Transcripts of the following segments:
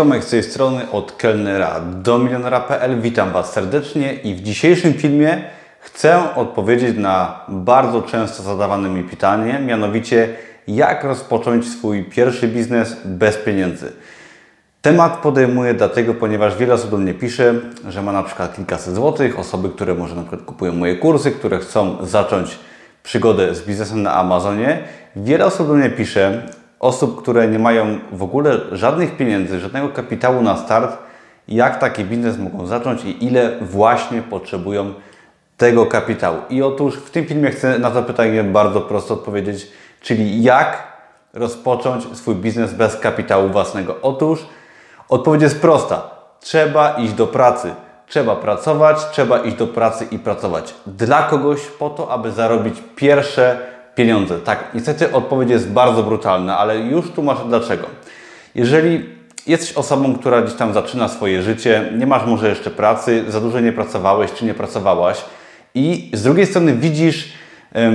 Tomek z tej strony od kelnera do milionera.pl. Witam Was serdecznie i w dzisiejszym filmie chcę odpowiedzieć na bardzo często zadawane mi pytanie, mianowicie jak rozpocząć swój pierwszy biznes bez pieniędzy. Temat podejmuję dlatego, ponieważ wiele osób do mnie pisze, że ma na przykład kilkaset złotych, osoby, które może na przykład kupują moje kursy, które chcą zacząć przygodę z biznesem na Amazonie. Wiele osób do mnie pisze, osób, które nie mają w ogóle żadnych pieniędzy, żadnego kapitału na start, jak taki biznes mogą zacząć i ile właśnie potrzebują tego kapitału. I otóż w tym filmie chcę na to pytanie bardzo prosto odpowiedzieć, czyli jak rozpocząć swój biznes bez kapitału własnego. Otóż odpowiedź jest prosta. Trzeba iść do pracy. Trzeba pracować, trzeba iść do pracy i pracować dla kogoś po to, aby zarobić pierwsze pieniądze. Tak, niestety odpowiedź jest bardzo brutalna, ale już tłumaczę dlaczego. Jeżeli jesteś osobą, która gdzieś tam zaczyna swoje życie, nie masz może jeszcze pracy, za dużo nie pracowałeś czy nie pracowałaś i z drugiej strony widzisz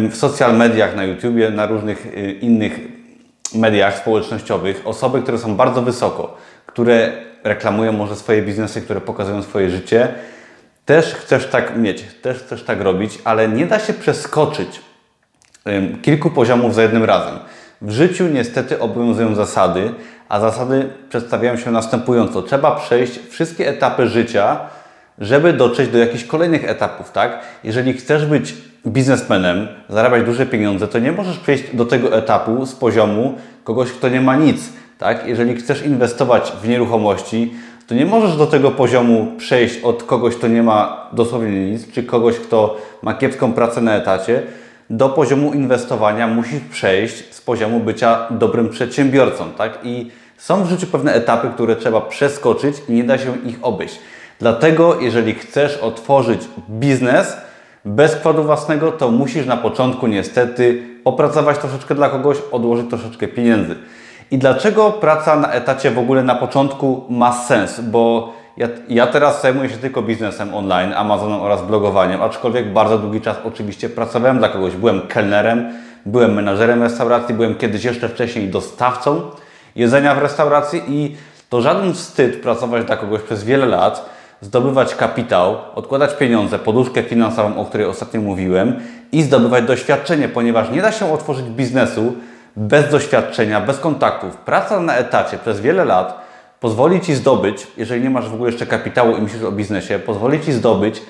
w social mediach, na YouTubie, na różnych y, innych mediach społecznościowych osoby, które są bardzo wysoko, które reklamują może swoje biznesy, które pokazują swoje życie, też chcesz tak mieć, też chcesz tak robić, ale nie da się przeskoczyć kilku poziomów za jednym razem. W życiu niestety obowiązują zasady, a zasady przedstawiają się następująco. Trzeba przejść wszystkie etapy życia, żeby dotrzeć do jakichś kolejnych etapów, tak? Jeżeli chcesz być biznesmenem, zarabiać duże pieniądze, to nie możesz przejść do tego etapu z poziomu kogoś, kto nie ma nic, tak? Jeżeli chcesz inwestować w nieruchomości, to nie możesz do tego poziomu przejść od kogoś, kto nie ma dosłownie nic, czy kogoś, kto ma kiepską pracę na etacie, do poziomu inwestowania musisz przejść z poziomu bycia dobrym przedsiębiorcą, tak? I są w życiu pewne etapy, które trzeba przeskoczyć i nie da się ich obejść. Dlatego, jeżeli chcesz otworzyć biznes bez wkładu własnego, to musisz na początku niestety opracować troszeczkę dla kogoś, odłożyć troszeczkę pieniędzy. I dlaczego praca na etacie w ogóle na początku ma sens? Bo ja, ja, teraz zajmuję się tylko biznesem online, Amazonem oraz blogowaniem, aczkolwiek bardzo długi czas oczywiście pracowałem dla kogoś. Byłem kelnerem, byłem menadżerem restauracji, byłem kiedyś jeszcze wcześniej dostawcą jedzenia w restauracji i to żaden wstyd pracować dla kogoś przez wiele lat, zdobywać kapitał, odkładać pieniądze, poduszkę finansową, o której ostatnio mówiłem i zdobywać doświadczenie, ponieważ nie da się otworzyć biznesu bez doświadczenia, bez kontaktów. Praca na etacie przez wiele lat pozwoli Ci zdobyć, jeżeli nie masz w ogóle jeszcze kapitału i myślisz o biznesie, pozwoli Ci zdobyć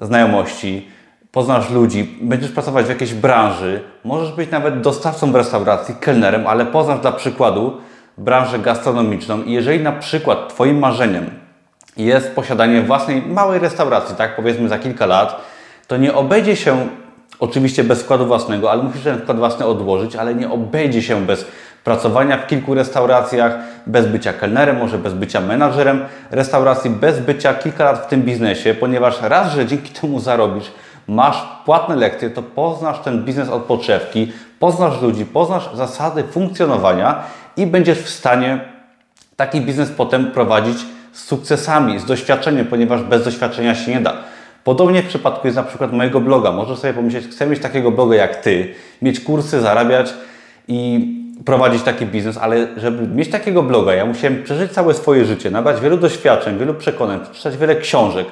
znajomości, poznasz ludzi, będziesz pracować w jakiejś branży, możesz być nawet dostawcą w restauracji, kelnerem, ale poznasz dla przykładu branżę gastronomiczną i jeżeli na przykład Twoim marzeniem jest posiadanie własnej małej restauracji, tak powiedzmy za kilka lat, to nie obejdzie się oczywiście bez wkładu własnego, ale musisz ten wkład własny odłożyć, ale nie obejdzie się bez pracowania w kilku restauracjach, bez bycia kelnerem, może bez bycia menadżerem restauracji, bez bycia kilka lat w tym biznesie, ponieważ raz, że dzięki temu zarobisz, masz płatne lekcje, to poznasz ten biznes od podszewki, poznasz ludzi, poznasz zasady funkcjonowania i będziesz w stanie taki biznes potem prowadzić z sukcesami, z doświadczeniem, ponieważ bez doświadczenia się nie da. Podobnie w przypadku jest na przykład mojego bloga. Możesz sobie pomyśleć, chcę mieć takiego bloga jak Ty, mieć kursy, zarabiać i prowadzić taki biznes, ale żeby mieć takiego bloga, ja musiałem przeżyć całe swoje życie, nabrać wielu doświadczeń, wielu przekonań, przeczytać wiele książek.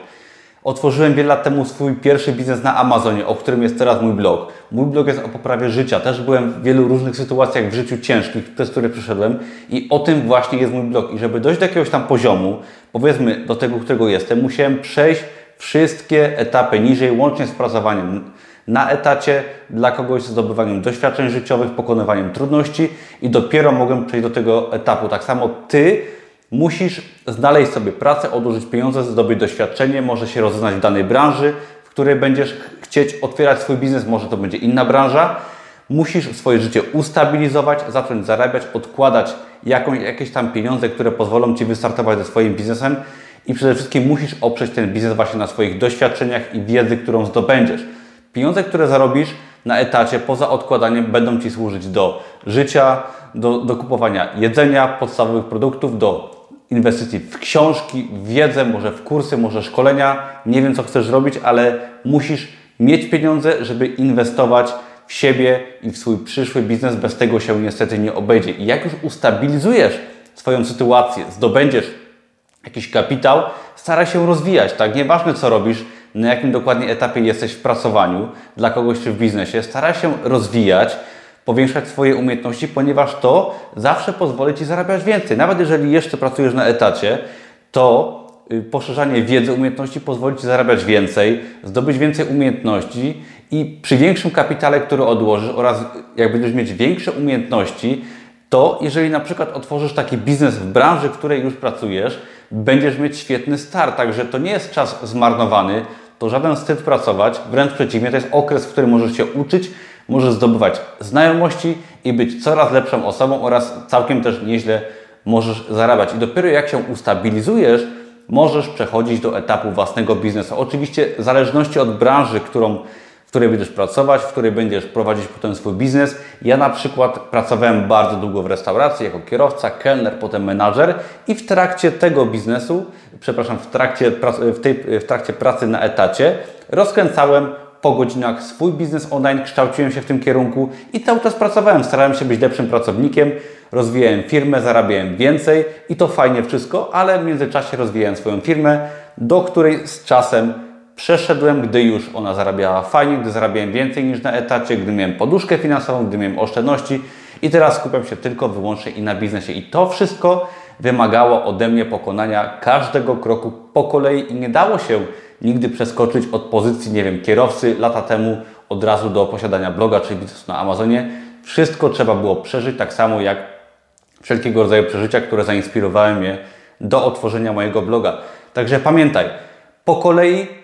Otworzyłem wiele lat temu swój pierwszy biznes na Amazonie, o którym jest teraz mój blog. Mój blog jest o poprawie życia. Też byłem w wielu różnych sytuacjach w życiu ciężkich, przez które przeszedłem i o tym właśnie jest mój blog. I żeby dojść do jakiegoś tam poziomu, powiedzmy do tego, którego jestem, musiałem przejść wszystkie etapy niżej, łącznie z pracowaniem na etacie dla kogoś z zdobywaniem doświadczeń życiowych, pokonywaniem trudności i dopiero mogę przejść do tego etapu. Tak samo Ty musisz znaleźć sobie pracę, odłożyć pieniądze, zdobyć doświadczenie, może się rozeznać w danej branży, w której będziesz chcieć otwierać swój biznes, może to będzie inna branża. Musisz swoje życie ustabilizować, zacząć zarabiać, odkładać jakąś, jakieś tam pieniądze, które pozwolą Ci wystartować ze swoim biznesem i przede wszystkim musisz oprzeć ten biznes właśnie na swoich doświadczeniach i wiedzy, którą zdobędziesz. Pieniądze, które zarobisz na etacie poza odkładaniem będą Ci służyć do życia, do, do kupowania jedzenia, podstawowych produktów, do inwestycji w książki, w wiedzę, może w kursy, może szkolenia. Nie wiem, co chcesz robić, ale musisz mieć pieniądze, żeby inwestować w siebie i w swój przyszły biznes. Bez tego się niestety nie obejdzie. I jak już ustabilizujesz swoją sytuację, zdobędziesz jakiś kapitał, staraj się rozwijać, tak? Nieważne co robisz, na jakim dokładnie etapie jesteś w pracowaniu dla kogoś czy w biznesie, staraj się rozwijać, powiększać swoje umiejętności, ponieważ to zawsze pozwoli Ci zarabiać więcej. Nawet jeżeli jeszcze pracujesz na etacie, to y, poszerzanie wiedzy, umiejętności pozwoli Ci zarabiać więcej, zdobyć więcej umiejętności i przy większym kapitale, który odłożysz oraz jak będziesz mieć większe umiejętności, to jeżeli na przykład otworzysz taki biznes w branży, w której już pracujesz, będziesz mieć świetny start. Także to nie jest czas zmarnowany, to żaden wstyd pracować, wręcz przeciwnie, to jest okres, w którym możesz się uczyć, możesz zdobywać znajomości i być coraz lepszą osobą oraz całkiem też nieźle możesz zarabiać. I dopiero jak się ustabilizujesz, możesz przechodzić do etapu własnego biznesu. Oczywiście w zależności od branży, którą w której będziesz pracować, w której będziesz prowadzić potem swój biznes. Ja na przykład pracowałem bardzo długo w restauracji jako kierowca, kelner, potem menadżer i w trakcie tego biznesu, przepraszam, w trakcie, w, tej, w trakcie pracy na etacie rozkręcałem po godzinach swój biznes online, kształciłem się w tym kierunku i cały czas pracowałem. Starałem się być lepszym pracownikiem, rozwijałem firmę, zarabiałem więcej i to fajnie wszystko, ale w międzyczasie rozwijałem swoją firmę, do której z czasem przeszedłem, gdy już ona zarabiała fajnie, gdy zarabiałem więcej niż na etacie, gdy miałem poduszkę finansową, gdy miałem oszczędności i teraz skupiam się tylko wyłącznie i na biznesie. I to wszystko wymagało ode mnie pokonania każdego kroku po kolei i nie dało się nigdy przeskoczyć od pozycji, nie wiem, kierowcy lata temu od razu do posiadania bloga czy biznesu na Amazonie. Wszystko trzeba było przeżyć, tak samo jak wszelkiego rodzaju przeżycia, które zainspirowały mnie do otworzenia mojego bloga. Także pamiętaj, po kolei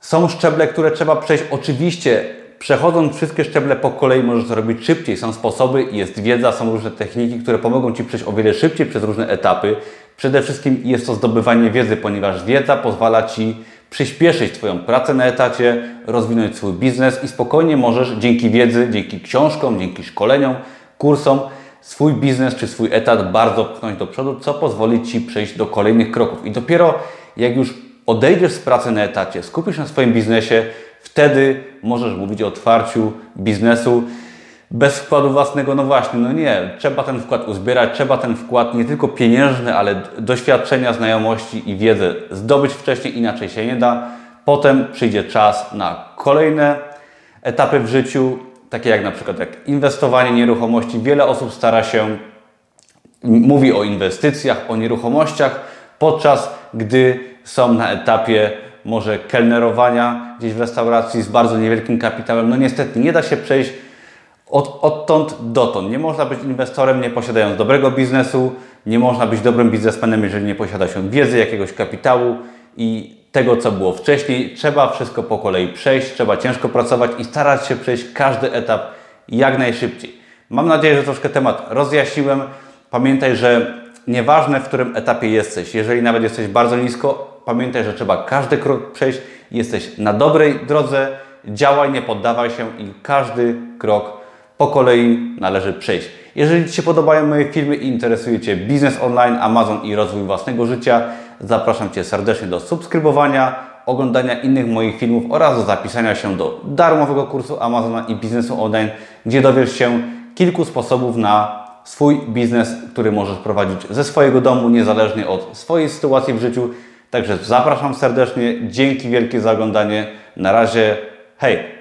są szczeble, które trzeba przejść. Oczywiście, przechodząc wszystkie szczeble po kolei, możesz to robić szybciej. Są sposoby, jest wiedza, są różne techniki, które pomogą Ci przejść o wiele szybciej przez różne etapy. Przede wszystkim jest to zdobywanie wiedzy, ponieważ wiedza pozwala Ci przyspieszyć Twoją pracę na etacie, rozwinąć swój biznes i spokojnie możesz dzięki wiedzy, dzięki książkom, dzięki szkoleniom, kursom swój biznes czy swój etat bardzo pchnąć do przodu, co pozwoli Ci przejść do kolejnych kroków. I dopiero jak już odejdziesz z pracy na etacie, skupisz na swoim biznesie, wtedy możesz mówić o otwarciu biznesu bez wkładu własnego. No właśnie, no nie, trzeba ten wkład uzbierać, trzeba ten wkład nie tylko pieniężny, ale doświadczenia, znajomości i wiedzę zdobyć wcześniej, inaczej się nie da. Potem przyjdzie czas na kolejne etapy w życiu, takie jak na przykład jak inwestowanie nieruchomości. Wiele osób stara się, mówi o inwestycjach, o nieruchomościach, podczas gdy są na etapie może kelnerowania gdzieś w restauracji z bardzo niewielkim kapitałem. No niestety nie da się przejść od, odtąd dotąd. Nie można być inwestorem nie posiadając dobrego biznesu, nie można być dobrym biznesmenem, jeżeli nie posiada się wiedzy, jakiegoś kapitału i tego, co było wcześniej. Trzeba wszystko po kolei przejść, trzeba ciężko pracować i starać się przejść każdy etap jak najszybciej. Mam nadzieję, że troszkę temat rozjaśniłem. Pamiętaj, że nieważne w którym etapie jesteś, jeżeli nawet jesteś bardzo nisko, pamiętaj, że trzeba każdy krok przejść. Jesteś na dobrej drodze, działaj, nie poddawaj się i każdy krok po kolei należy przejść. Jeżeli Ci się podobają moje filmy i interesuje Cię biznes online, Amazon i rozwój własnego życia, zapraszam Cię serdecznie do subskrybowania, oglądania innych moich filmów oraz do zapisania się do darmowego kursu Amazona i biznesu online, gdzie dowiesz się kilku sposobów na swój biznes, który możesz prowadzić ze swojego domu, niezależnie od swojej sytuacji w życiu. Także zapraszam serdecznie. Dzięki wielkie za oglądanie. Na razie, hej!